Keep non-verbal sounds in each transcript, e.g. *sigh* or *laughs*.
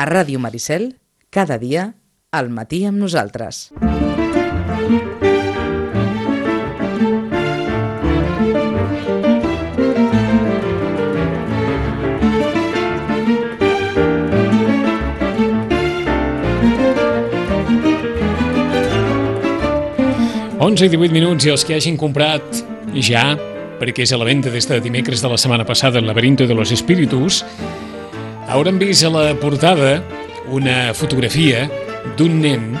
A Ràdio Maricel, cada dia, al matí amb nosaltres. Onze i 18 minuts i els que hagin comprat ja, perquè és a la venda des de dimecres de la setmana passada el laberinto de los espíritus, hauran vist a la portada una fotografia d'un nen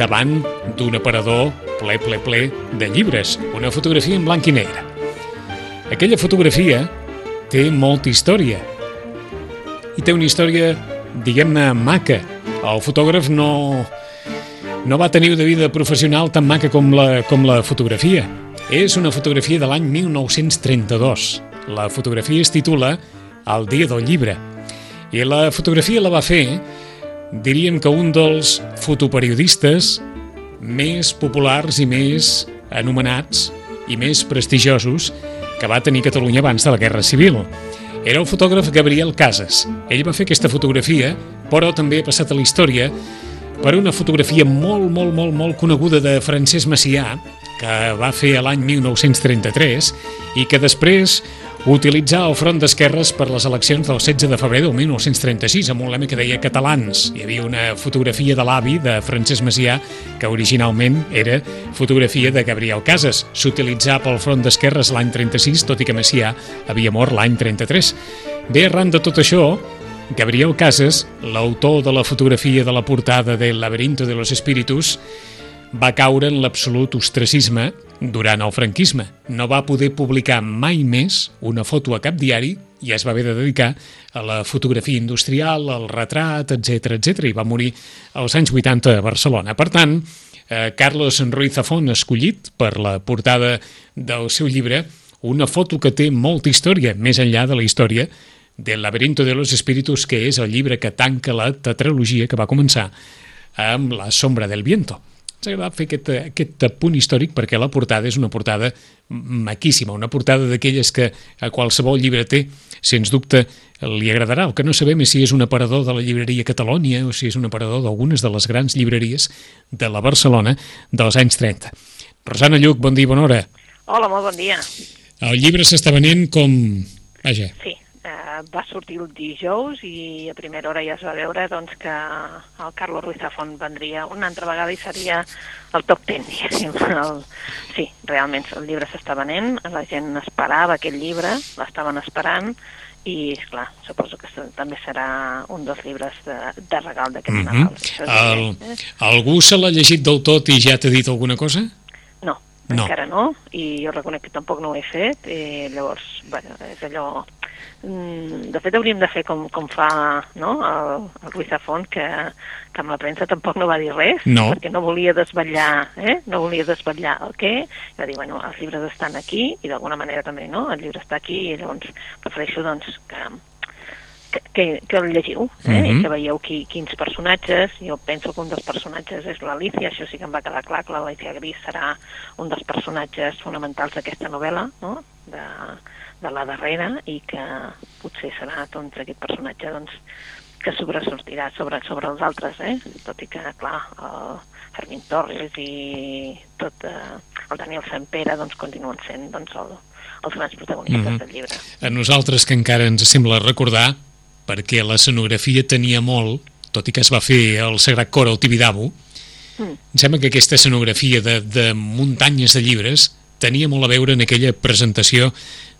davant d'un aparador ple, ple, ple de llibres. Una fotografia en blanc i negre. Aquella fotografia té molta història. I té una història, diguem-ne, maca. El fotògraf no, no va tenir una vida professional tan maca com la, com la fotografia. És una fotografia de l'any 1932. La fotografia es titula El dia del llibre. I la fotografia la va fer, diríem que un dels fotoperiodistes més populars i més anomenats i més prestigiosos que va tenir Catalunya abans de la Guerra Civil. Era el fotògraf Gabriel Casas. Ell va fer aquesta fotografia, però també ha passat a la història per una fotografia molt, molt, molt, molt coneguda de Francesc Macià, que va fer l'any 1933 i que després utilitzar el front d'esquerres per les eleccions del 16 de febrer del 1936 amb un lema que deia catalans. Hi havia una fotografia de l'avi de Francesc Macià que originalment era fotografia de Gabriel Casas. S'utilitzà pel front d'esquerres l'any 36, tot i que Macià havia mort l'any 33. Bé, arran de tot això, Gabriel Casas, l'autor de la fotografia de la portada del Laberinto de los Espíritus, va caure en l'absolut ostracisme durant el franquisme. No va poder publicar mai més una foto a cap diari i es va haver de dedicar a la fotografia industrial, al retrat, etc etc i va morir als anys 80 a Barcelona. Per tant, eh, Carlos Ruiz Zafón escollit per la portada del seu llibre una foto que té molta història, més enllà de la història del Laberinto de los Espíritus, que és el llibre que tanca la tetralogia que va començar amb La sombra del viento. Ens ha agradat fer aquest, aquest punt històric perquè la portada és una portada maquíssima, una portada d'aquelles que a qualsevol llibreter, sens dubte, li agradarà. El que no sabem és si és un aparador de la llibreria Catalònia o si és un aparador d'algunes de les grans llibreries de la Barcelona dels anys 30. Rosana Lluc, bon dia i bona hora. Hola, molt bon dia. El llibre s'està venent com... Vaja. Sí, eh, va sortir el dijous i a primera hora ja es va veure doncs, que el Carlos Ruiz Zafón vendria una altra vegada i seria el top 10, diguéssim. El, sí, realment el llibre s'està venent, la gent esperava aquest llibre, l'estaven esperant i, clar, suposo que també serà un dels llibres de, de regal d'aquest mm Mhm. Nadal. El, eh? algú se l'ha llegit del tot i ja t'ha dit alguna cosa? No, No. encara no, i jo reconec que tampoc no ho he fet, i llavors, bueno, és allò... mm, De fet, hauríem de fer com, com fa no? el, el Ruiz Zafón, que, que amb la premsa tampoc no va dir res, No. perquè no volia desvetllar, eh? no volia desvetllar el què, i va dir, bueno, els llibres estan aquí, i d'alguna manera també, no?, el llibre està aquí, i llavors prefereixo, doncs, que, que, que, que el llegiu, eh? Mhm. i que veieu qui, quins personatges. Jo penso que un dels personatges és l'Alicia, això sí que em va quedar clar, que l'Alicia Gris serà un dels personatges fonamentals d'aquesta novel·la, no? de, de la darrera, i que potser serà doncs, aquest personatge doncs, que sobresortirà sobre, sobre els altres, eh? tot i que, clar, el Fermín Torres i tot eh, el Daniel Sampere doncs, continuen sent doncs, el, els grans protagonistes Mhm. del llibre. A nosaltres que encara ens sembla recordar, perquè l'escenografia tenia molt, tot i que es va fer el Sagrat Cor al Tibidabo, Mm. em sembla que aquesta escenografia de, de muntanyes de llibres tenia molt a veure en aquella presentació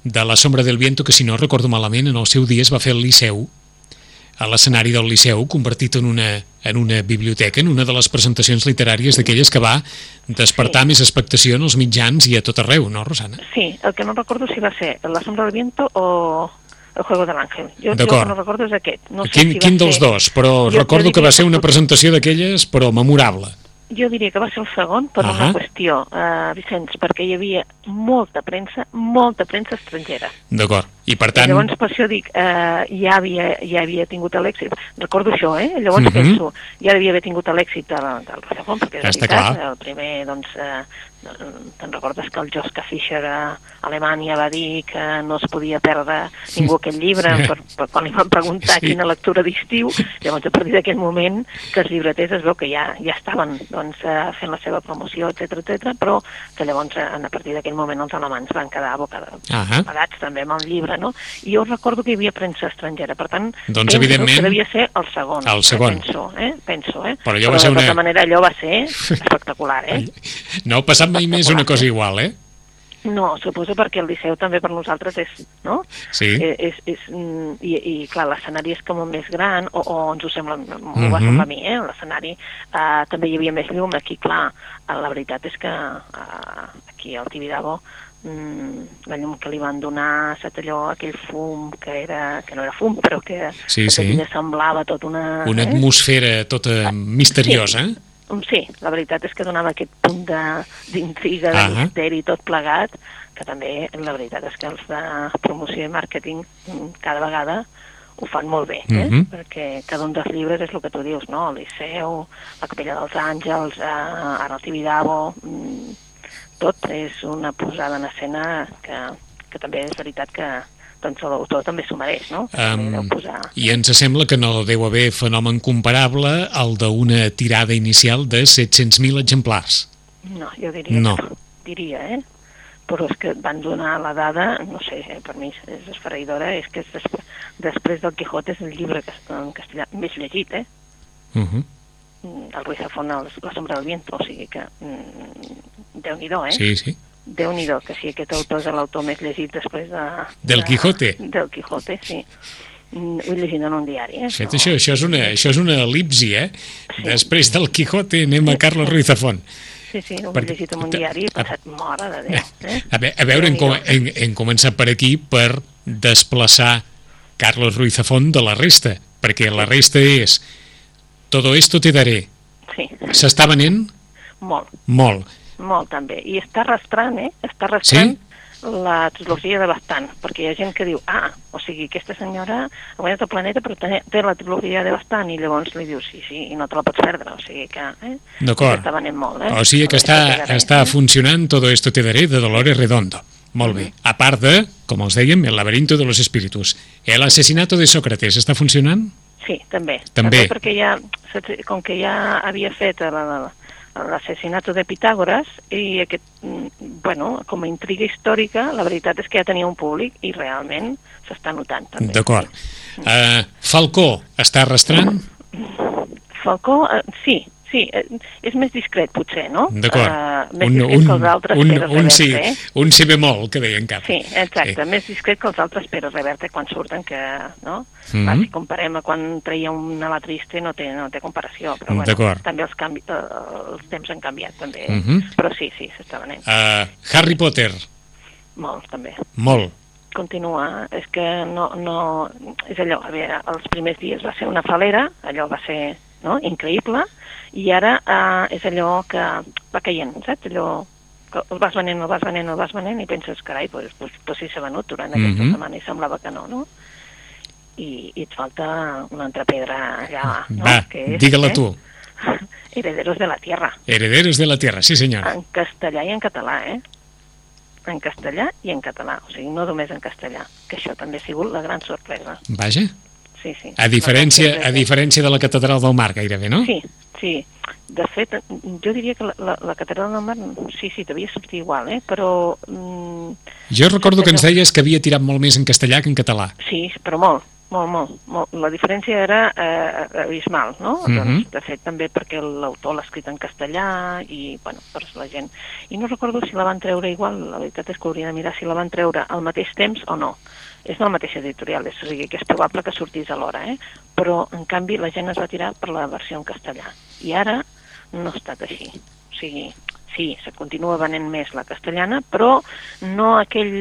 de La sombra del viento, que si no recordo malament, en el seu dia es va fer al Liceu, a l'escenari del Liceu, convertit en una, en una biblioteca, en una de les presentacions literàries d'aquelles que va despertar Sí. més expectació en els mitjans i a tot arreu, no, Rosana? Sí, el que no recordo si va ser La sombra del viento o El juego del ángel. Jo, jo el que no recordo és aquest. No sé quin, si quin dels ser... dos? Però Jo- recordo jo que va ser una presentació d'aquelles, però memorable. Jo diria que va ser el segon per Ahà. una qüestió, eh, Vicenç, perquè hi havia molta premsa, molta premsa estrangera. D'acord. I per tant... I llavors, per això dic, eh, ja, havia, ja havia tingut l'èxit. Recordo això, eh? Llavors Mhm. penso, ja devia haver tingut l'èxit del, del Rosafont, perquè Està veritat, clar. el primer, doncs, eh, te'n recordes que el Joschka Fischer a Alemanya va dir que no es podia perdre ningú aquest llibre, Sí. per, per quan li van preguntar Sí. quina lectura d'estiu, llavors a partir d'aquell moment que els llibreters es veu que ja, ja estaven doncs, eh, fent la seva promoció, etc etc, però que llavors eh, a partir d'aquell moment els alemanys van quedar bocada, Ahà. badats també amb el llibre, no? I jo recordo que hi havia premsa estrangera, per tant, Doncs, penso evidentment, que devia ser el segon. el segon. Eh, penso, eh? Penso, eh? Però allò va ser de tota una- manera allò va ser *laughs* espectacular, eh? No ha passat mai més una cosa igual, eh? No, suposo perquè el Liceu també per nosaltres és, no? Sí. Eh, És, és, mm, i, I clar, l'escenari és com més gran, o, o ens ho sembla, m'ho Mhm. va semblar a mi, eh? L'escenari eh, també hi havia més llum, aquí clar, eh, la veritat és que eh, aquí al Tibidabo mm, la llum que li van donar, saps allò, aquell fum que era, que no era fum, però que, Sí, que sí. semblava tot una... Una eh? atmosfera tota misteriosa, eh? Mm, Sí, la veritat és que donava aquest punt de- d'intriga, de, Ah. misteri, tot plegat, que també la veritat és que els de promoció i màrqueting mm, cada vegada ho fan molt bé, eh? Mhm. perquè cada un dels llibres és el que tu dius, no? El Liceu, la Capella dels Àngels, eh, ara el Tibidabo, mm, tot és una posada en escena que, que també és veritat que doncs l'autor també s'ho mereix, no? Um, posar... I ens sembla que no deu haver fenomen comparable al d'una tirada inicial de 700.000 exemplars. No, jo diria No. que diria, eh? Però és que van donar la dada, no sé, eh, per mi és, esfereïdora, és que és després, després del Quijote és el llibre que, en castellà més llegit, eh? Uh -huh. Mm, El Ruiz Zafón, La sombra del viento, o sigui que... Mm, Déu-n'hi-do, eh? Sí, sí. Déu-n'hi-do, que sí, aquest autor és l'autor més llegit després de... Del de- Quijote. Del Quijote, sí. Mm, Ho he llegit en un diari, eh? Fet això, això és una, això és una elipsi, eh? Després del Quijote anem a Carlos Ruiz Zafón. Sí, sí, ho he Perquè- llegit en un diari i he pensat, mare de Déu, eh? A, ve, a veure, hem, hem, hem començat per aquí per desplaçar Carlos Ruiz Zafón de la resta, perquè la resta és Todo esto te daré. Sí, S'està venent molt. molt. Molt, també. I està arrastrant, eh? Està arrastrant la trilogia de Bastant, perquè hi ha gent que diu, ah, o sigui, aquesta senyora ha guanyat el planeta però té, la trilogia de Bastant, i llavors li diu, sí, sí, i no te la pots perdre, o sigui que... Eh? D'acord. Està venent molt, eh? O sigui que està, daré, està eh? funcionant Todo esto te daré de Dolores Redondo. Molt bé. A part de, com els dèiem, El laberinto de los espíritus. El asesinato de Sócrates està funcionant? Sí, també. També. perquè ja, com que ja havia fet la- la- l'assassinat de Pitàgores i aquest, mm, bueno, com a intriga històrica, la veritat és que ja tenia un públic i realment s'està notant també. D'acord. Uh, Falcó està arrastrant? Falcó, eh, sí, sí, eh, és més discret potser, no? D'acord. Eh, més discret que els altres un, Pere un, sí, eh? un bemol, que deien cap. Sí, exacte, sí. més discret que els altres Pere Reverte quan surten, que, no? Mhm. Va, si comparem a quan treia un a la triste no té, no té comparació, però bueno, D'acord. també els, canvi, eh, els temps han canviat, també. Mhm. Però sí, sí, s'està venent. Uh, Harry Potter, Molt, també. molt. Continua, és que no, no... És allò, a veure, els primers dies va ser una falera, allò va ser no, increïble, i ara eh, és allò que va caient, saps? Allò que el vas venent, el vas venent, el vas venent, i penses, carai, doncs, pues, pues sí s'ha venut durant aquesta Mhm. setmana, i semblava que no, no? I, i et falta una altra pedra allà, no? Va, digue-la eh, tu. *laughs* Herederos de la Tierra, Herederos de la Tierra, sí senyora. en castellà i en català, eh? En castellà i en català, o sigui, no només en castellà, que això també ha sigut la gran sorpresa. Vaja. Sí, sí. A diferència, a diferència de la Catedral del Mar, gairebé, no? Sí, sí. De fet, jo diria que la, la, la catedral del Mar, sí, sí, devia sortir igual, eh? Però, mm, Jo recordo que ens deies que havia tirat molt més en castellà que en català. sí, però molt, molt, molt. molt. La diferència era eh, abismal, no? Mhm. doncs, de fet, també perquè l'autor l'ha escrit en castellà i, bueno, per la gent... I no recordo si la van treure igual, la veritat és que hauria de mirar si la van treure al mateix temps o no. És de la mateixa editorial, és, o sigui que és probable que sortís alhora, eh? Però, en canvi, la gent es va tirar per la versió en castellà. I ara no ha estat així. O sigui, sí, se continua venent més la castellana, però no aquell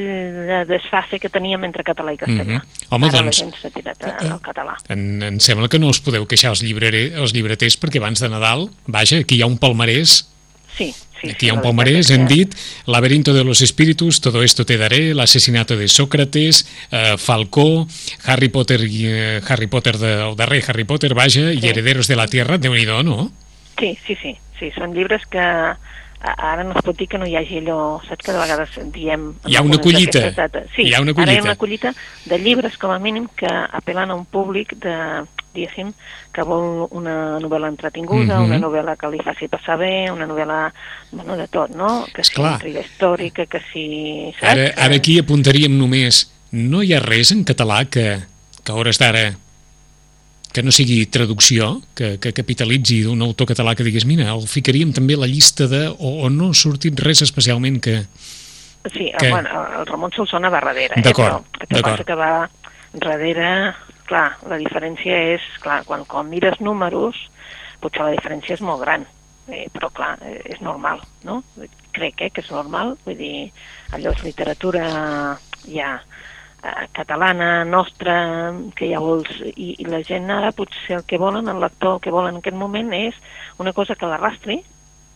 desfase que teníem entre català i castellà. Mhm. Home, Ara doncs, la gent s'ha tirat a- al català. En, em sembla que no us podeu queixar els, llibrere, els llibreters perquè abans de Nadal, vaja, aquí hi ha un palmarès Sí, sí, Aquí hi ha un palmarès, hem dit Laberinto de los Espíritus, Todo esto te daré, L'assassinato de Sócrates, eh, Falcó, Harry Potter, i, eh, Harry Potter de, el darrer Harry Potter, vaja, i Sí. Herederos de la Tierra, déu nhi no? Sí, sí, sí, sí, són llibres que ara no es pot dir que no hi hagi allò, saps que de vegades diem... Hi ha una collita. Sí, Hi ha una ara hi collita. ha una collita de llibres, com a mínim, que apel·len a un públic de, diguéssim, que vol una novel·la entretinguda, Mhm. una novel·la que li faci passar bé, una novel·la, bueno, de tot, no? Que sigui Esclar. intriga històrica, que si... Saps? Ara, ara aquí apuntaríem només, no hi ha res en català que, que a hores d'ara que no sigui traducció, que, que capitalitzi d'un autor català que digués, mira, el ficaríem també a la llista de... o, o no ha sortit res especialment que... Sí, que- bueno, el Ramon Solsona va darrere, eh? D'acord, però el que d'acord. passa que va darrere, clar, la diferència és, clar, quan, quan mires números, potser la diferència és molt gran, eh, però clar, eh, és normal, no? Crec eh, que és normal, vull dir, allò és literatura ja eh, catalana, nostra, que ja vols... I, I la gent ara potser el que volen, el lector el que volen en aquest moment és una cosa que l'arrastri,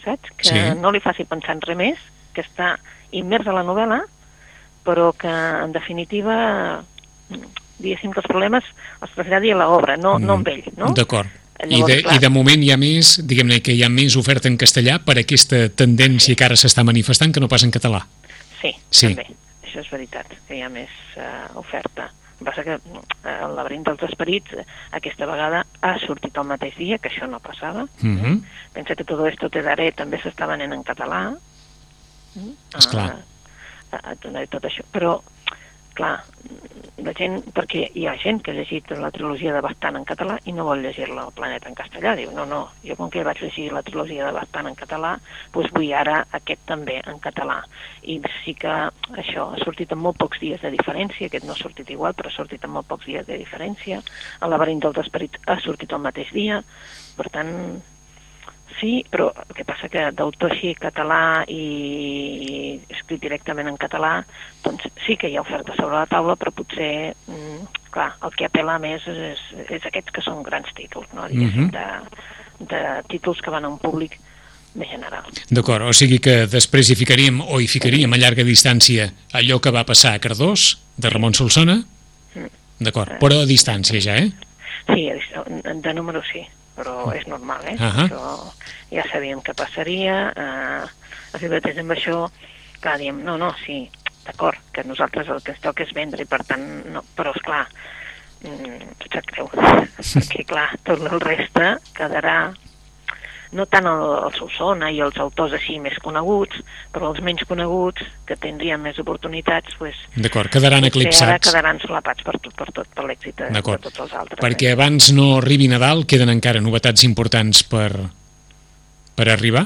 saps? Que Sí. no li faci pensar en res més, que està immers a la novel·la, però que en definitiva diguéssim que els problemes els traslladi a l'obra, no, no amb ell, no? D'acord. I Llavors, de, clar. I de moment hi ha més, diguem-ne que hi ha més oferta en castellà per aquesta tendència que ara s'està manifestant que no pas en català. Sí, Sí. també, això és veritat, que hi ha més uh, oferta. El que passa que eh, el laberint dels esperits eh, aquesta vegada ha sortit el mateix dia, que això no passava. Mhm. Pensa que todo esto te daré també s'està venent en català. Mm? Esclar. Et donaré tot això. Però, clar, la gent, perquè hi ha gent que ha llegit la trilogia de Bastant en català i no vol llegir-la al Planeta en castellà. Diu, no, no, jo com que vaig llegir la trilogia de Bastant en català, doncs vull ara aquest també en català. I sí que això ha sortit en molt pocs dies de diferència, aquest no ha sortit igual, però ha sortit en molt pocs dies de diferència. El laberint dels esperits ha sortit el mateix dia, per tant, Sí, però el que passa que d'autor així català i escrit directament en català, doncs sí que hi ha oferta sobre la taula, però potser, mm, clar, el que apela més és, és, és aquests que són grans títols, no? Diguéssim, Mhm. de, de títols que van a un públic més general. D'acord, o sigui que després hi ficaríem, o hi ficaríem a llarga distància allò que va passar a Cardós, de Ramon Solsona, d'acord, però a distància ja, eh? Sí, de número sí, però és normal, eh? Ahà. Això ja sabíem que passaria. Eh, fi mateix amb això, clar, diem, no, no, sí, d'acord, que nosaltres el que ens toca és vendre, i per tant, no, però és clar, mm, sap greu, *laughs* perquè clar, tot el reste quedarà no tant el, el Solsona i els autors així més coneguts, però els menys coneguts, que tindrien més oportunitats, pues, D'acord, quedaran eclipsats. quedaran solapats per tot, per tot, per l'èxit de, de tots els altres. Perquè abans no arribi Nadal, queden encara novetats importants per, per arribar?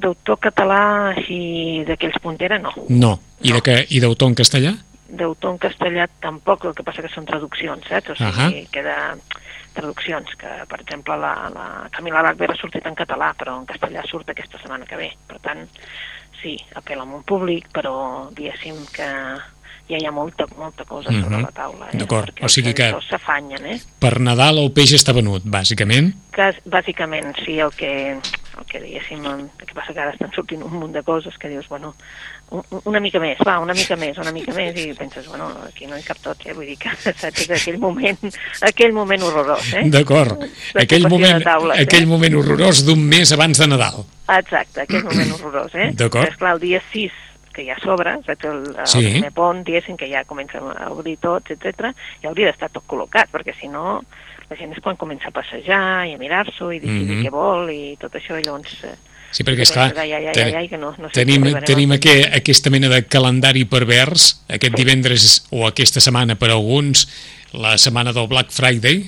D'autor català així d'aquells puntera, no. No. I No. de que- i d'autor en castellà? D'autor en castellà tampoc, el que passa que són traduccions, saps? O sigui, Ahà. queda traduccions, que per exemple la, la Camila Bachber ha sortit en català, però en castellà surt aquesta setmana que ve. Per tant, sí, apel·la a un públic, però diguéssim que ja hi ha molta, molta cosa sobre Mhm. la taula. Eh? D'acord, o sigui que- s'afanyen, eh? Per Nadal el peix està venut, bàsicament. que bàsicament sí el que, que diguéssim, el que passa que ara estan sortint un munt de coses que dius, bueno, un- una mica més, va, una mica més, una mica més, i penses, bueno, aquí no hi cap tot, eh? vull dir que *laughs* saps que aquell moment, aquell moment horrorós, eh? D'acord. Aquell moment, taules, eh? aquell moment horrorós d'un mes abans de Nadal. Exacte, aquell moment horrorós, eh? D'acord. És clar, el dia 6 que ja s'obre, saps, el, el Sí. primer pont, diguéssim, que ja comença a obrir tots, etc, ja hauria d'estar tot col·locat, perquè si no, la gent és quan comença a passejar i a mirar-s'ho i decidir Mhm. què vol i tot això, i llavors... eh, Sí, perquè, esclar, Ai, ai, ai, ai, que no, no tenim, tenim aqu aquesta mena de calendari pervers, aquest divendres o aquesta setmana per alguns, la setmana del Black Friday,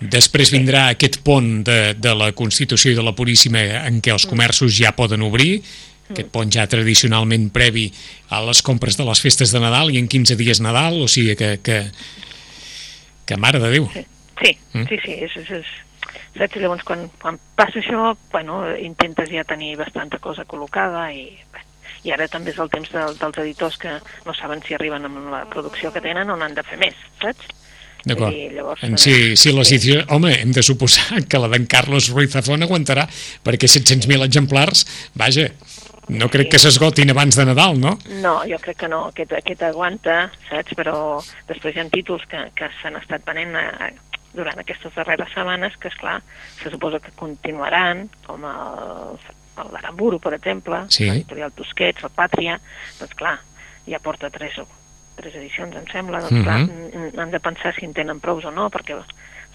després vindrà aquest pont de, de la Constitució i de la Puríssima en què els comerços ja poden obrir, aquest pont ja tradicionalment previ a les compres de les festes de Nadal i en 15 dies Nadal, o sigui que, que, que mare de Déu. Sí, sí, Mm. sí, sí és, és, és, saps? Llavors, quan, quan passa això, bueno, intentes ja tenir bastanta cosa col·locada i, i ara també és el temps de, dels editors que no saben si arriben amb la producció que tenen o n'han de fer més, saps? D'acord. Eh, si, si la situació... Home, hem de suposar que la d'en Carlos Ruiz Zafón aguantarà, perquè 700.000 exemplars, vaja, no crec que s'esgotin abans de Nadal, no? No, jo crec que no, aquest, aquest aguanta, saps? Però després hi ha títols que, que s'han estat venent eh, durant aquestes darreres setmanes que, és clar se suposa que continuaran, com el, el d'Aramburu, per exemple, Sí. l'editorial Tusquets, el Pàtria, doncs clar, ja porta tres, o- tres edicions, em sembla, doncs Mhm. clar, mm, han de pensar si en tenen prous o no, perquè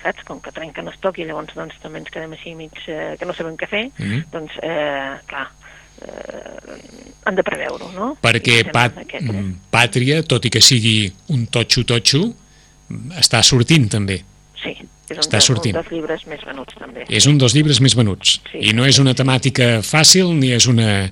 saps, com que trenquen estoc i llavors doncs, també ens quedem així mig eh, que no sabem què fer, Mhm. doncs, eh, clar, eh, han de preveure-ho, no? Perquè pat, aquest, eh? mm, Pàtria, tot i que sigui un totxo-totxo, està sortint també. Sí, és un, Està de, sortint. un dels llibres més venuts també. És un dels llibres més venuts. Sí. I no és una temàtica fàcil ni és una,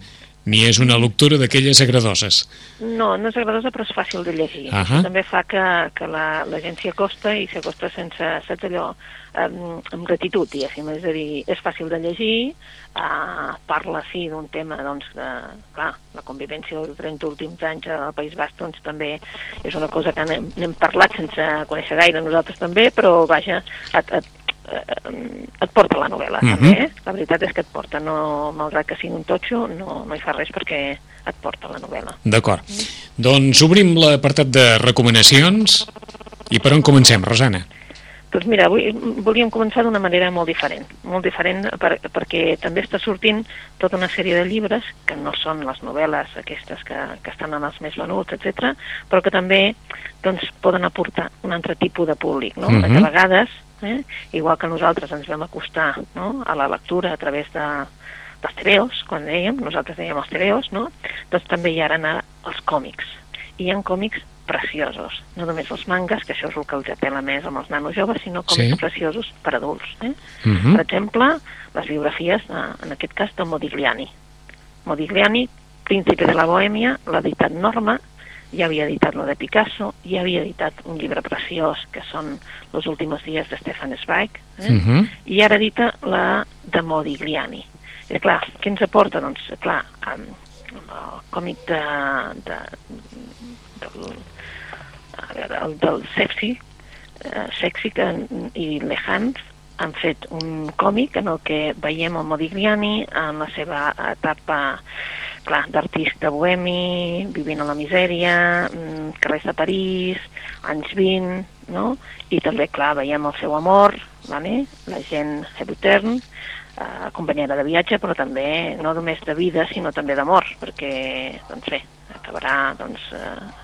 ni és una lectura d'aquelles agradoses. No, no és agradadosa, però és fàcil de llegir. Ahà. Això també fa que, que la, la gent s'hi acosta i s'hi acosta sense, saps allò, amb, amb gratitud, diguéssim. És a dir, és fàcil de llegir, eh, parla, sí, d'un tema, doncs, de, clar, la convivència dels 30 últims anys al País Basc, doncs, també és una cosa que n'hem n'hem parlat sense conèixer gaire nosaltres també, però, vaja, et, et, et porta la novel·la, Mhm. també, eh? La veritat és que et porta, no, malgrat que sigui un totxo, no, no hi fa res perquè et porta la novel·la. D'acord. Doncs obrim l'apartat de recomanacions i per on comencem, Rosana? Doncs mira, avui volíem començar d'una manera molt diferent, molt diferent per, perquè també està sortint tota una sèrie de llibres que no són les novel·les aquestes que, que estan en els més venuts, etc, però que també doncs, poden aportar un altre tipus de públic, no? Mhm. Perquè a vegades, eh, igual que nosaltres ens vam acostar no? a la lectura a través de, dels tebeos, quan dèiem, nosaltres dèiem els tebeos, no? doncs també hi ha ara els còmics. I hi ha còmics preciosos, no només els mangas, que això és el que els apela més amb els nanos joves, sinó còmics Sí. preciosos per adults. Eh? Mhm. Per exemple, les biografies, de, en aquest cas, de Modigliani. Modigliani, Príncipe de la Bohèmia, l'ha editat Norma, ja havia editat lo de Picasso, ja havia editat un llibre preciós que són Los últimos dies de Stefan Zweig, eh? Mhm. i ara edita la de Modigliani. I clar, què ens aporta? Doncs, clar, amb, amb el còmic de, de, el del Sexy, eh, Sexy que, i Lejans han fet un còmic en el que veiem el Modigliani en la seva etapa clar, d'artista bohemi, vivint a la misèria, mm, carrers de París, anys 20, no? I també, clar, veiem el seu amor, vale? la gent Hebutern, eh, companyera de viatge, però també no només de vida, sinó també d'amor, perquè, doncs bé, acabarà, doncs, eh,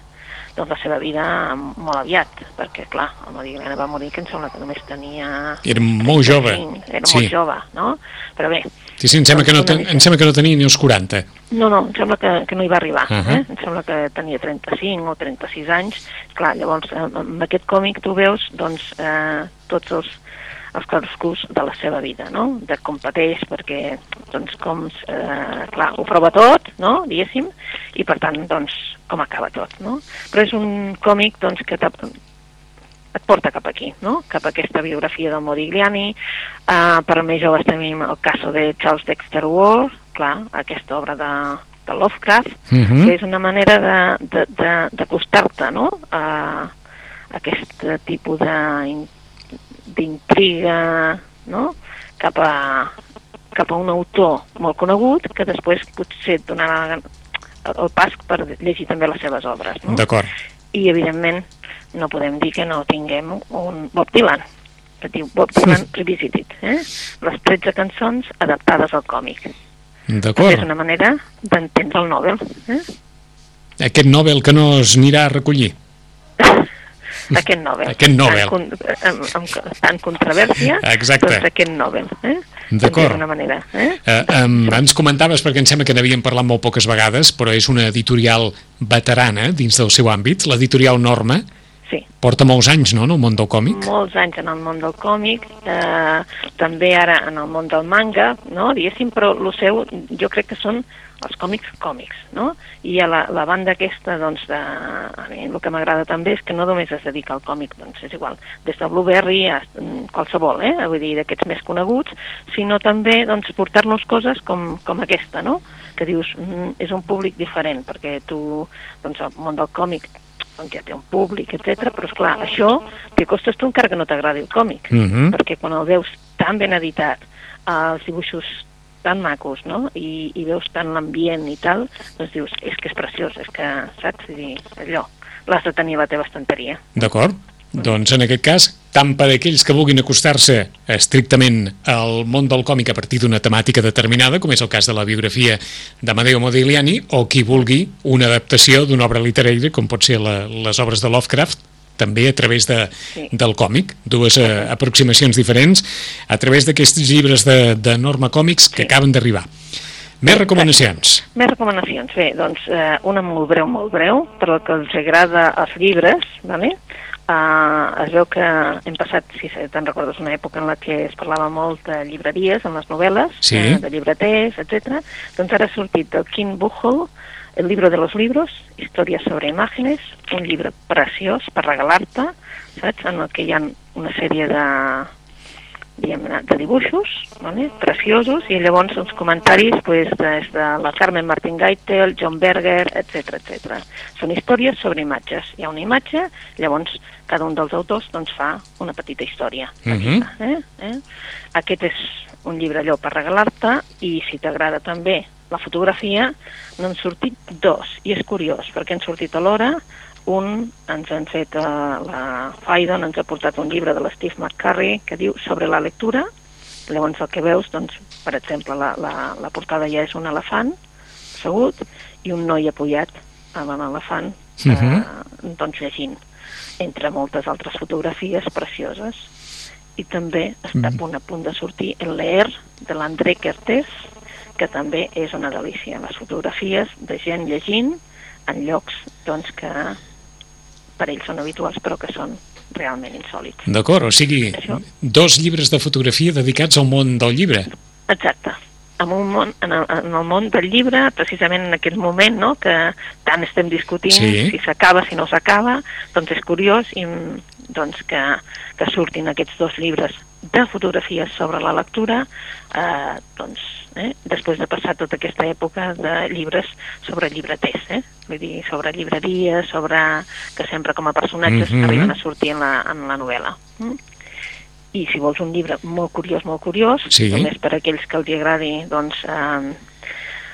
doncs la seva vida molt aviat, perquè, clar, el Modigliani va morir que em sembla que només tenia... Era molt jove. 35, Era Sí. molt jove, no? Però bé, Sí, sí, em sembla, que no, ten, em sembla que no tenia ni els 40. no, no, em sembla que, que no hi va arribar. Uh. -huh. eh? Em sembla que tenia 35 o 36 anys. Clar, llavors, amb aquest còmic tu veus doncs, eh, tots els, els claroscurs de la seva vida, no? De com pateix, perquè, doncs, com, eh, clar, ho prova tot, no?, diguéssim, i per tant, doncs, com acaba tot, no? Però és un còmic, doncs, que et porta cap aquí, no? cap a aquesta biografia del Modigliani. Uh, per més joves tenim el cas de Charles Dexter Ward, clar, aquesta obra de, de Lovecraft, Mhm. que és una manera d'acostar-te no? a, a aquest tipus de- d'intriga no? cap, a, cap a un autor molt conegut que després potser et donarà el pas per llegir també les seves obres. No? D'acord. i evidentment no podem dir que no tinguem un Bob Dylan que diu Bob Dylan Revisited eh? les 13 cançons adaptades al còmic és D'acord. una manera d'entendre el Nobel eh? Aquest Nobel que no es anirà a recollir. Aquest Nobel Aquest Nobel. Con- amb, amb, tan controvèrsia Exacte. doncs aquest Nobel eh? D'acord. d'una manera eh? Eh, um, ens comentaves, perquè em sembla que n'havíem parlat molt poques vegades, però és una editorial veterana dins del seu àmbit, l'editorial Norma, sí porta molts anys, no?, en el món del còmic. molts anys en el món del còmic, eh, també ara en el món del manga, no? diguéssim, però el seu jo crec que són els còmics còmics, no? I a la, la banda aquesta, doncs, de, a mi el que m'agrada també és que no només es dedica al còmic, doncs és igual, des de Blueberry a mm, qualsevol, eh? vull dir, d'aquests més coneguts, sinó també doncs, portar-nos coses com, com aquesta, no? que dius, mm, és un públic diferent, perquè tu, doncs, el món del còmic doncs ja té un públic, etc. Però, és clar, això té costes tu encara que no t'agradi el còmic, Mm -hmm. perquè quan el veus tan ben editat, els dibuixos tan macos, no?, i, i veus tant l'ambient i tal, doncs dius, és que és preciós, és que, saps? Dir, allò, l'has de tenir a la teva estanteria. D'acord? Doncs en aquest cas, tant per aquells que vulguin acostar-se estrictament al món del còmic a partir d'una temàtica determinada, com és el cas de la biografia d'Amadeo Modigliani, o qui vulgui una adaptació d'una obra literària, com pot ser la, les obres de Lovecraft, també a través de, Sí. del còmic, dues eh, aproximacions diferents, a través d'aquests llibres de, de Norma Còmics que acaben d'arribar. Més recomanacions. Més recomanacions. Bé, doncs eh, una molt breu, molt breu, per al que els agrada els llibres, vale? Uh, es veu que hem passat, si te'n recordes, una època en la que es parlava molt de llibreries, en les novel·les, Sí. eh, de llibreters, etc. Doncs ara ha sortit del King Buchel, El libro de los libros, Històries sobre imágenes, un llibre preciós per regalar-te, saps? En el que hi ha una sèrie de, diguem de dibuixos, vale? preciosos, i llavors uns comentaris pues, des de la Carmen Martín Gaitel, John Berger, etc etc. Són històries sobre imatges. Hi ha una imatge, llavors cada un dels autors doncs, fa una petita història. Mhm. eh? Eh? Aquest és un llibre allò per regalar-te i si t'agrada també la fotografia, n'han sortit dos. I és curiós, perquè han sortit alhora un, ens han fet, uh, la Faidon ens ha portat un llibre de l'Steve McCurry que diu sobre la lectura, llavors el que veus, doncs, per exemple, la, la, la portada ja és un elefant assegut i un noi apoyat amb l'elefant uh Mhm. doncs llegint, entre moltes altres fotografies precioses. I també està a punt, a punt de sortir el Leer de l'André Kertés, que també és una delícia. Les fotografies de gent llegint en llocs doncs, que per ells són habituals però que són realment insòlids. D'acord, o sigui, Això. dos llibres de fotografia dedicats al món del llibre. Exacte. En, un món, en, el, en el món del llibre, precisament en aquest moment, no?, que tant estem discutint Sí. si s'acaba, si no s'acaba, doncs és curiós i, doncs, que, que surtin aquests dos llibres de fotografies sobre la lectura, eh, doncs, eh, després de passar tota aquesta època de llibres sobre llibreters, eh? vull dir, sobre llibreries, sobre que sempre com a personatges Mhm. arriben a sortir en la, en la novel·la. Mm? i si vols un llibre molt curiós, molt curiós, Sí. només per aquells que els agradi doncs, eh,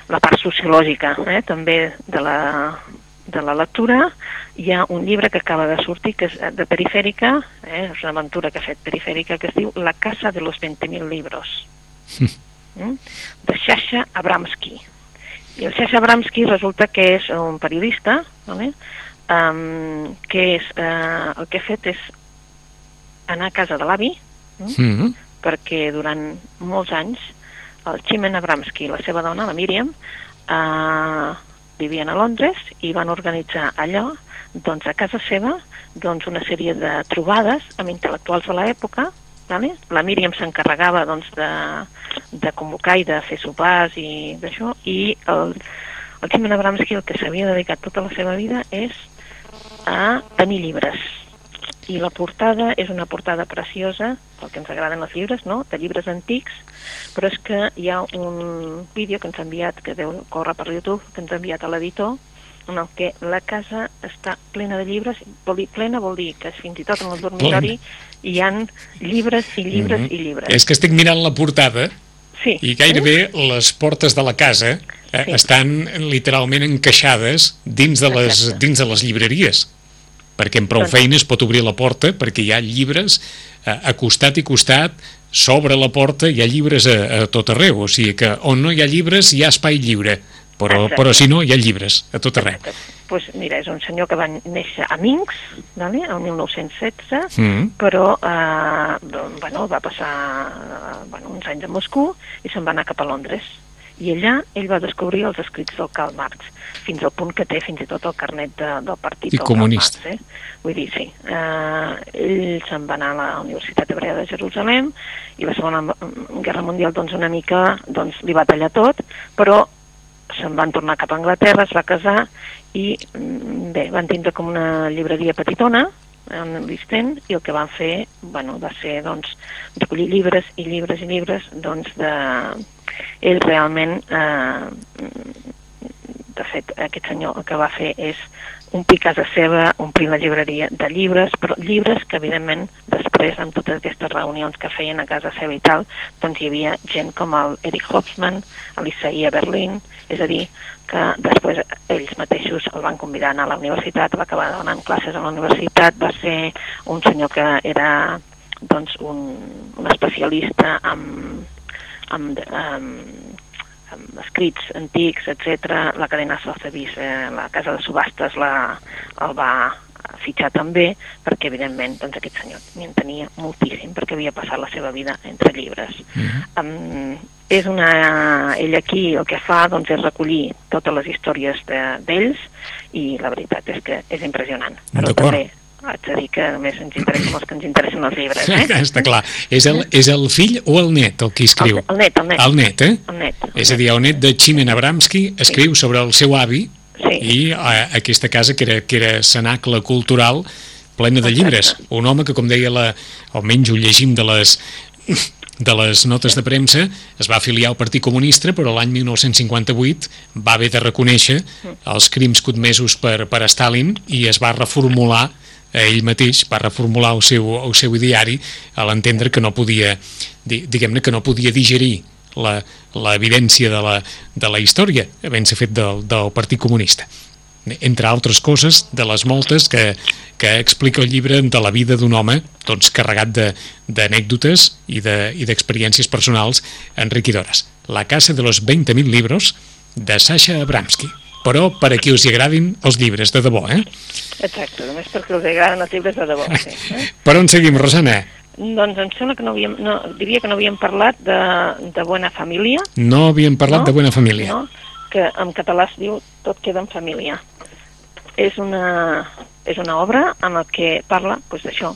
la part sociològica eh, també de la, de la lectura, hi ha un llibre que acaba de sortir, que és de Perifèrica, eh, és una aventura que ha fet Perifèrica, que es diu La casa de los 20.000 libros, mm? de Sasha Abramsky. I el Sasha Abramsky resulta que és un periodista, vale? um, que és, eh, el que ha fet és anar a casa de l'avi, Mm perquè durant molts anys el Chimen Abramsky i la seva dona, la Míriam, eh, vivien a Londres i van organitzar allò, doncs a casa seva, doncs una sèrie de trobades amb intel·lectuals de l'època, vale? la Míriam s'encarregava doncs, de, de convocar i de fer sopars i d'això, i el, el Chimen Abramsky el que s'havia dedicat tota la seva vida és a tenir llibres, i la portada és una portada preciosa, pel que ens agraden els llibres, no? de llibres antics, però és que hi ha un vídeo que ens ha enviat, que deu córrer per YouTube, que ens ha enviat a l'editor, en el que la casa està plena de llibres, vol dir, plena vol dir que fins i tot en el dormitori hi han llibres i llibres Mhm. i llibres. És que estic mirant la portada sí. i gairebé les portes de la casa eh, Sí. estan literalment encaixades dins de les, Exacte. dins de les llibreries perquè amb prou Doncs- feines pot obrir la porta perquè hi ha llibres eh, a costat i costat sobre la porta hi ha llibres a, a tot arreu o sigui que on no hi ha llibres hi ha espai lliure però, Exacte. però si no hi ha llibres a tot arreu pues, mira, és un senyor que va néixer a Minsk, vale? el 1916, mm. però eh, bueno, va passar eh, bueno, uns anys a Moscou i se'n va anar cap a Londres. I allà ell va descobrir els escrits del Karl Marx, fins al punt que té fins i tot el carnet de, del partit I del comunista. Karl Marx. Eh? Vull dir, sí. Eh, ell se'n va anar a la Universitat Hebrea de Jerusalem i la Segona Guerra Mundial doncs, una mica doncs, li va tallar tot, però se'n van tornar cap a Anglaterra, es va casar i mm, bé, van tindre com una llibreria petitona en l'East End i el que van fer bueno, va ser doncs, recollir llibres i llibres i llibres doncs, de... ell realment eh, de fet, aquest senyor el que va fer és omplir casa seva, omplir la llibreria de llibres, però llibres que, evidentment, després, amb totes aquestes reunions que feien a casa seva i tal, doncs hi havia gent com el Eric Hobsbawm, l'Isaia Berlin, és a dir, que després ells mateixos el van convidar a anar a la universitat, va acabar donant classes a la universitat, va ser un senyor que era doncs, un, un especialista en, en, en amb escrits antics, etc. La cadena Sotheby's, eh, la casa de subhastes, la, el va fitxar també, perquè evidentment doncs, aquest senyor n'hi tenia moltíssim, perquè havia passat la seva vida entre llibres. Uh -huh. um, és una... Ell aquí el que fa doncs, és recollir totes les històries d'ells de, i la veritat és que és impressionant. Però també haig de dir que només ens interessen els que ens interessen els llibres. Eh? *laughs* Està clar. És el, és el fill o el net el que escriu? El, el net, el net. El net, eh? El net. El és a dir, el net de Chimen Abramski escriu sí. sobre el seu avi sí. i a, aquesta casa que era, que era cenacle cultural plena de llibres. Un home que, com deia, la, almenys ho llegim de les de les notes de premsa, es va afiliar al Partit Comunista, però l'any 1958 va haver de reconèixer mm. els crims cotmesos per, per Stalin i es va reformular ell mateix va reformular el seu, el seu ideari a l'entendre que no podia, diguem-ne que no podia digerir l'evidència de, la, de la història havent-se fet del, del Partit Comunista entre altres coses, de les moltes que, que explica el llibre de la vida d'un home doncs, carregat d'anècdotes i d'experiències de, personals enriquidores. La casa de los 20.000 libros de Sasha Abramski però per a qui us hi agradin els llibres, de debò, eh? Exacte, només perquè us agraden els llibres de debò, sí. Eh? *laughs* per on seguim, Rosana? Doncs em sembla que no havíem, no, diria que no havíem parlat de, de Buena Família. No havíem parlat no? de Buena Família. No, que en català es diu Tot queda en família. És una, és una obra en la que parla doncs, d'això,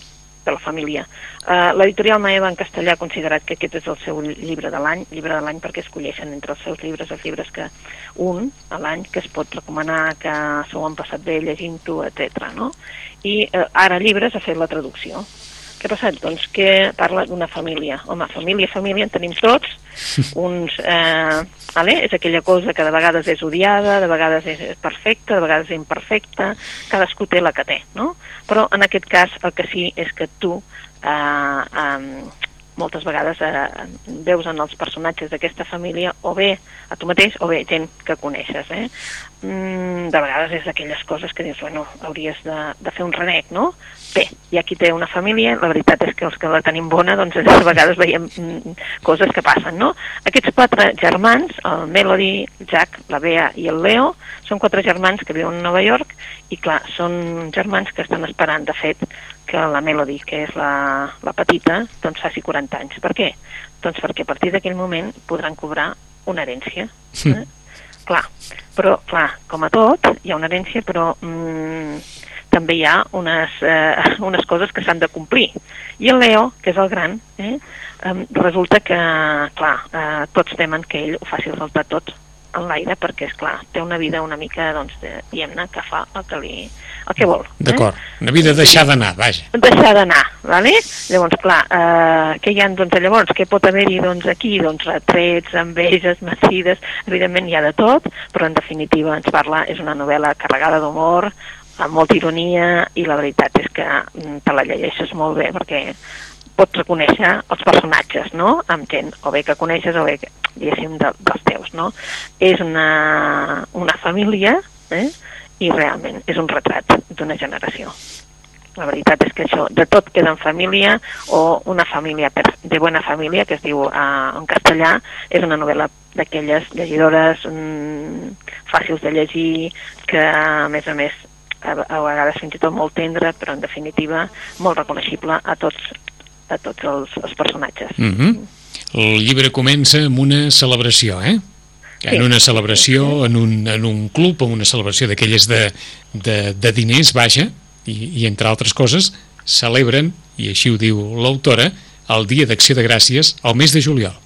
de la família. Uh, L'editorial Maeva en castellà ha considerat que aquest és el seu llibre de l'any, llibre de l'any perquè escolleixen entre els seus llibres els llibres que un a l'any que es pot recomanar, que s'ho han passat bé llegint-ho, etc. No? I uh, ara llibres ha fet la traducció. Què ha passat? Doncs que parla d'una família. Home, família, família en tenim tots. *laughs* Uns, eh, vale? és aquella cosa que de vegades és odiada, de vegades és perfecta, de vegades és imperfecta, cadascú té la que té, no? Però en aquest cas el que sí és que tu eh, eh, moltes vegades eh, veus en els personatges d'aquesta família o bé a tu mateix o bé gent que coneixes. Eh? Mm, de vegades és d'aquelles coses que dius, bueno, hauries de, de fer un renec, no? Bé, hi ha qui té una família, la veritat és que els que la tenim bona, doncs a vegades veiem mm, coses que passen, no? Aquests quatre germans, el Melody, el Jack, la Bea i el Leo, són quatre germans que viuen a Nova York i, clar, són germans que estan esperant, de fet, que la Melody, que és la, la petita, doncs faci 40 anys. Per què? Doncs perquè a partir d'aquell moment podran cobrar una herència. Eh? clar, però, clar, com a tot, hi ha una herència, però mm, també hi ha unes, eh, *laughs* unes coses que s'han de complir. I el Leo, que és el gran, eh, eh, resulta que, clar, eh, tots temen que ell ho faci saltar tot en l'aire perquè, és clar té una vida una mica, doncs, diguem-ne, que fa el que, li, el que vol. Eh? D'acord, una vida deixar d'anar, vaja. Deixar d'anar, vale? Llavors, clar, eh, què hi ha, doncs, llavors, què pot haver-hi, doncs, aquí? Doncs retrets, enveges, massides, evidentment hi ha de tot, però en definitiva ens parla, és una novel·la carregada d'humor, amb molta ironia, i la veritat és que mm, te la llegeixes molt bé, perquè pots reconèixer els personatges, no?, amb gent, o bé que coneixes o bé que, diguéssim, de, dels teus, no? És una, una família, eh?, i realment és un retrat d'una generació. La veritat és que això, de tot queda en família, o una família per, de bona família, que es diu eh, en castellà, és una novel·la d'aquelles llegidores mm, fàcils de llegir, que a més a més a, a vegades fins i tot molt tendre, però en definitiva molt reconeixible a tots, a tots els, els personatges. Mm -hmm. El llibre comença amb una celebració, eh? En sí. una celebració, en un, en un club, en una celebració d'aquelles de, de, de diners, vaja, i, i entre altres coses, celebren, i així ho diu l'autora, el Dia d'Acció de Gràcies al mes de juliol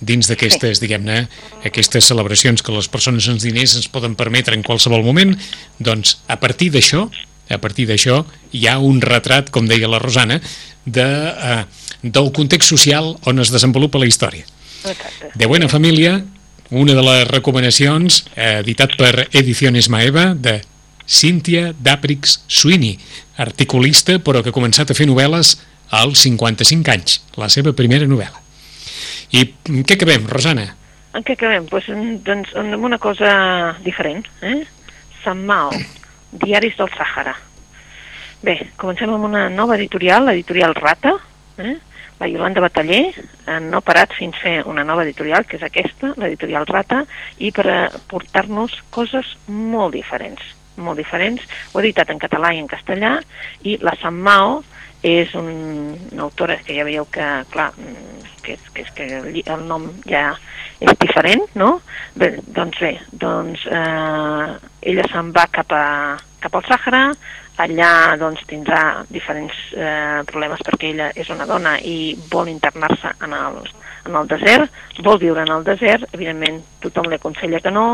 dins d'aquestes, sí. diguem-ne, aquestes celebracions que les persones sense diners ens poden permetre en qualsevol moment, doncs a partir d'això, a partir d'això hi ha un retrat, com deia la Rosana, de, eh, del context social on es desenvolupa la història. Exacte. De Buena Família, una de les recomanacions, eh, editat per Ediciones Maeva, de Cynthia Daprix Sweeney, articulista però que ha començat a fer novel·les als 55 anys, la seva primera novel·la. I què acabem, Rosana? En què acabem? Pues, doncs amb una cosa diferent. Eh? Sant Mao, Diaris del Sàhara. Bé, comencem amb una nova editorial, l'editorial Rata, eh? la Yolanda Bataller no ha parat fins fer una nova editorial, que és aquesta, l'editorial Rata, i per portar-nos coses molt diferents, molt diferents. Ho he editat en català i en castellà, i la Sant Mao és un, una autora que ja veieu que, clar, que, que, que el nom ja és diferent, no? Bé, doncs bé, doncs eh, ella se'n va cap, a, cap al Sàhara, allà doncs tindrà diferents eh, problemes perquè ella és una dona i vol internar-se en el, en el desert, vol viure en el desert, evidentment tothom li aconsella que no,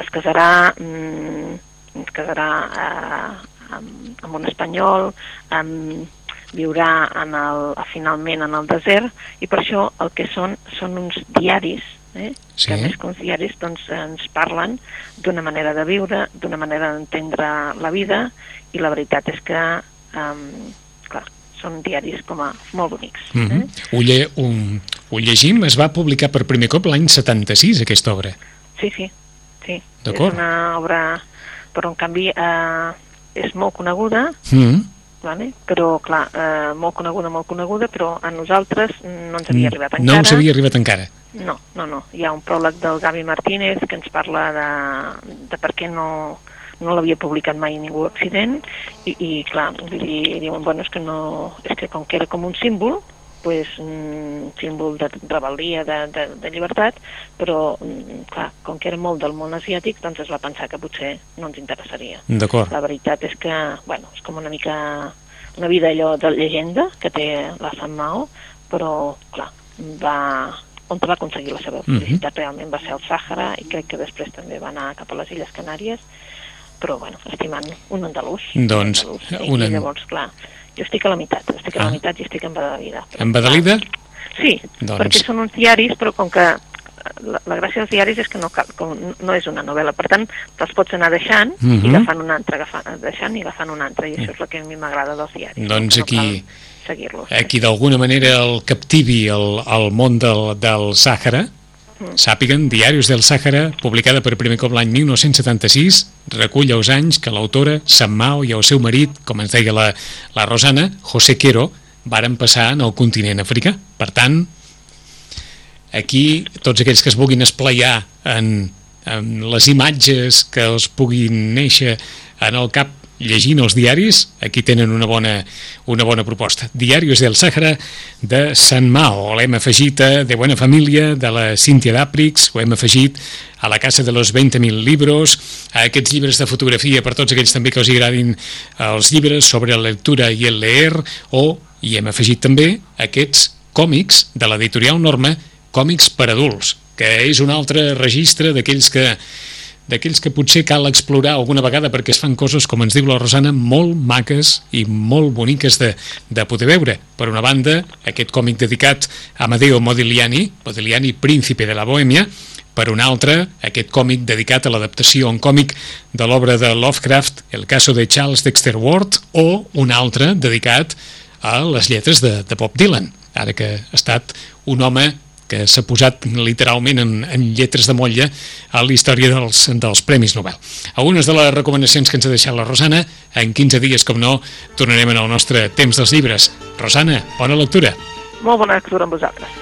es casarà, mm, es casarà eh, amb, amb un espanyol, amb, viurà en el, finalment en el desert i per això el que són són uns diaris eh? sí. que més que uns diaris doncs, ens parlen d'una manera de viure, d'una manera d'entendre la vida i la veritat és que um, clar, són diaris com a molt bonics. Mm -hmm. eh? ho, lle un, ho llegim, es va publicar per primer cop l'any 76 aquesta obra. Sí, sí, sí. És una obra, però en canvi eh, és molt coneguda, mm -hmm vale? però clar, eh, molt coneguda, molt coneguda, però a nosaltres no ens havia mm, arribat encara. No ens havia arribat encara. No, no, no. Hi ha un pròleg del Gavi Martínez que ens parla de, de per què no, no l'havia publicat mai ningú accident i, i clar, vull dir, diuen, bueno, és que no, és que com que era com un símbol, pues, un símbol de rebel·lia, de, de, de llibertat, però, mm, clar, com que era molt del món asiàtic, doncs es va pensar que potser no ens interessaria. D'acord. La veritat és que, bueno, és com una mica una vida allò de llegenda que té la Sant Mao, però, clar, va, on va aconseguir la seva mhm. felicitat mm -hmm. realment va ser el Sàhara i crec que després també va anar cap a les Illes Canàries, però, bueno, estimant un andalús. Doncs, un andalús, una... I llavors, clar, jo estic a la meitat, estic a la ah. meitat i estic embadalida. Embadalida? Sí, doncs... perquè són uns diaris, però com que la, la gràcia dels diaris és que no, cal, com, no és una novel·la, per tant, te'ls pots anar deixant uh -huh. i mhm. agafant una altra, agafant, deixant i agafant una altra, i això és el que a mi m'agrada dels diaris. Doncs no aquí, aquí d'alguna manera el captivi el, el món del, del Sàhara. Sàpiguen, Diaris del Sàhara, publicada per primer cop l'any 1976, recull els anys que l'autora, Sant Mao i el seu marit, com ens deia la, la Rosana, José Quero, varen passar en el continent africà. Per tant, aquí tots aquells que es vulguin esplaiar en, en les imatges que els puguin néixer en el cap llegint els diaris, aquí tenen una bona, una bona proposta. Diaris del Sàhara de Sant Mao, l'hem afegit a De Buena Família, de la Cíntia d'Àprix, ho hem afegit a la Casa de los 20.000 Libros, a aquests llibres de fotografia per tots aquells també que els agradin els llibres sobre la lectura i el leer, o hi hem afegit també aquests còmics de l'editorial Norma, còmics per adults, que és un altre registre d'aquells que d'aquells que potser cal explorar alguna vegada perquè es fan coses, com ens diu la Rosana, molt maques i molt boniques de, de poder veure. Per una banda, aquest còmic dedicat a Amadeo Modigliani, Modigliani, príncipe de la Bohèmia, per una altra, aquest còmic dedicat a l'adaptació en còmic de l'obra de Lovecraft, El caso de Charles Dexter Ward, o un altre dedicat a les lletres de, de Bob Dylan, ara que ha estat un home que s'ha posat literalment en, en lletres de motlla a la història dels, dels Premis Nobel. Algunes de les recomanacions que ens ha deixat la Rosana, en 15 dies, com no, tornarem en el nostre temps dels llibres. Rosana, bona lectura. Molt bona lectura amb vosaltres.